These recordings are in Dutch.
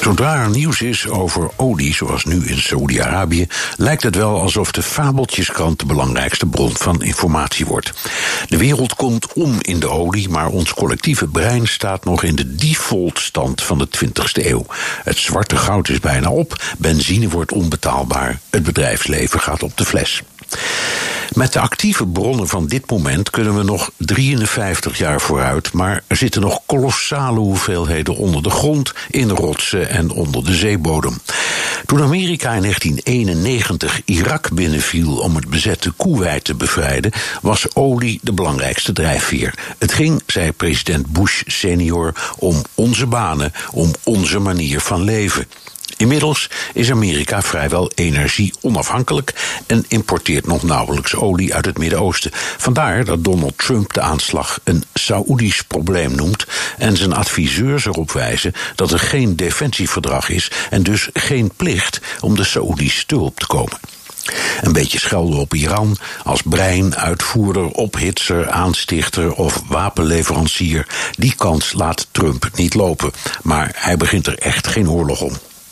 Zodra er nieuws is over olie, zoals nu in Saoedi-Arabië, lijkt het wel alsof de fabeltjeskrant de belangrijkste bron van informatie wordt. De wereld komt om in de olie, maar ons collectieve brein staat nog in de defaultstand van de 20ste eeuw. Het zwarte goud is bijna op, benzine wordt onbetaalbaar, het bedrijfsleven gaat op de fles. Met de actieve bronnen van dit moment kunnen we nog 53 jaar vooruit, maar er zitten nog kolossale hoeveelheden onder de grond, in rotsen en onder de zeebodem. Toen Amerika in 1991 Irak binnenviel om het bezette Koeweit te bevrijden, was olie de belangrijkste drijfveer. Het ging, zei president Bush senior, om onze banen, om onze manier van leven. Inmiddels is Amerika vrijwel energie onafhankelijk en importeert nog nauwelijks olie uit het Midden-Oosten. Vandaar dat Donald Trump de aanslag een Saoedisch probleem noemt en zijn adviseurs erop wijzen dat er geen defensieverdrag is en dus geen plicht om de Saoedi's te hulp te komen. Een beetje schelden op Iran als brein, uitvoerder, ophitser, aanstichter of wapenleverancier. Die kans laat Trump niet lopen. Maar hij begint er echt geen oorlog om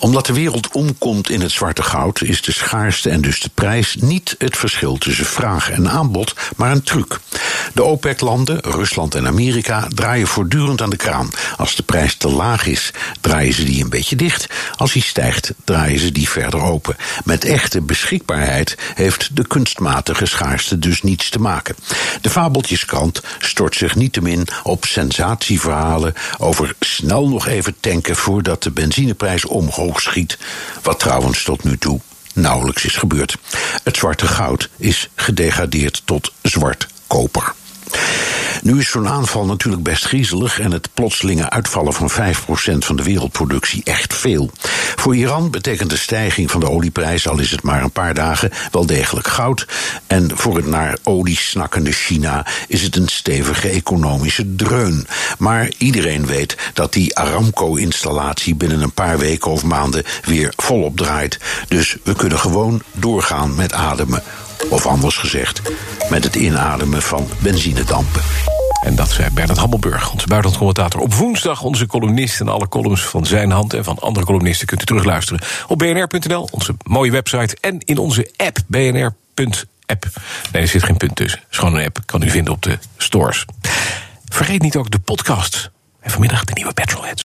omdat de wereld omkomt in het zwarte goud, is de schaarste en dus de prijs niet het verschil tussen vraag en aanbod, maar een truc. De OPEC-landen, Rusland en Amerika, draaien voortdurend aan de kraan. Als de prijs te laag is, draaien ze die een beetje dicht. Als die stijgt, draaien ze die verder open. Met echte beschikbaarheid heeft de kunstmatige schaarste dus niets te maken. De fabeltjeskrant stort zich niettemin op sensatieverhalen over snel nog even tanken voordat de benzineprijs omhoog schiet. Wat trouwens tot nu toe nauwelijks is gebeurd. Het zwarte goud is gedegradeerd tot zwart koper. Nu is zo'n aanval natuurlijk best griezelig en het plotselinge uitvallen van 5% van de wereldproductie echt veel. Voor Iran betekent de stijging van de olieprijs, al is het maar een paar dagen, wel degelijk goud. En voor het naar olie snakkende China is het een stevige economische dreun. Maar iedereen weet dat die Aramco-installatie binnen een paar weken of maanden weer volop draait. Dus we kunnen gewoon doorgaan met ademen. Of anders gezegd, met het inademen van benzinedampen. En dat zei Bernard Hammelburg, onze buitenlandcommentator. Op woensdag onze columnist en alle columns van zijn hand... en van andere columnisten kunt u terugluisteren op bnr.nl, onze mooie website... en in onze app, bnr.app. Nee, er zit geen punt tussen. Het is gewoon een app, kan u vinden op de stores. Vergeet niet ook de podcast. En vanmiddag de nieuwe Petrolheads.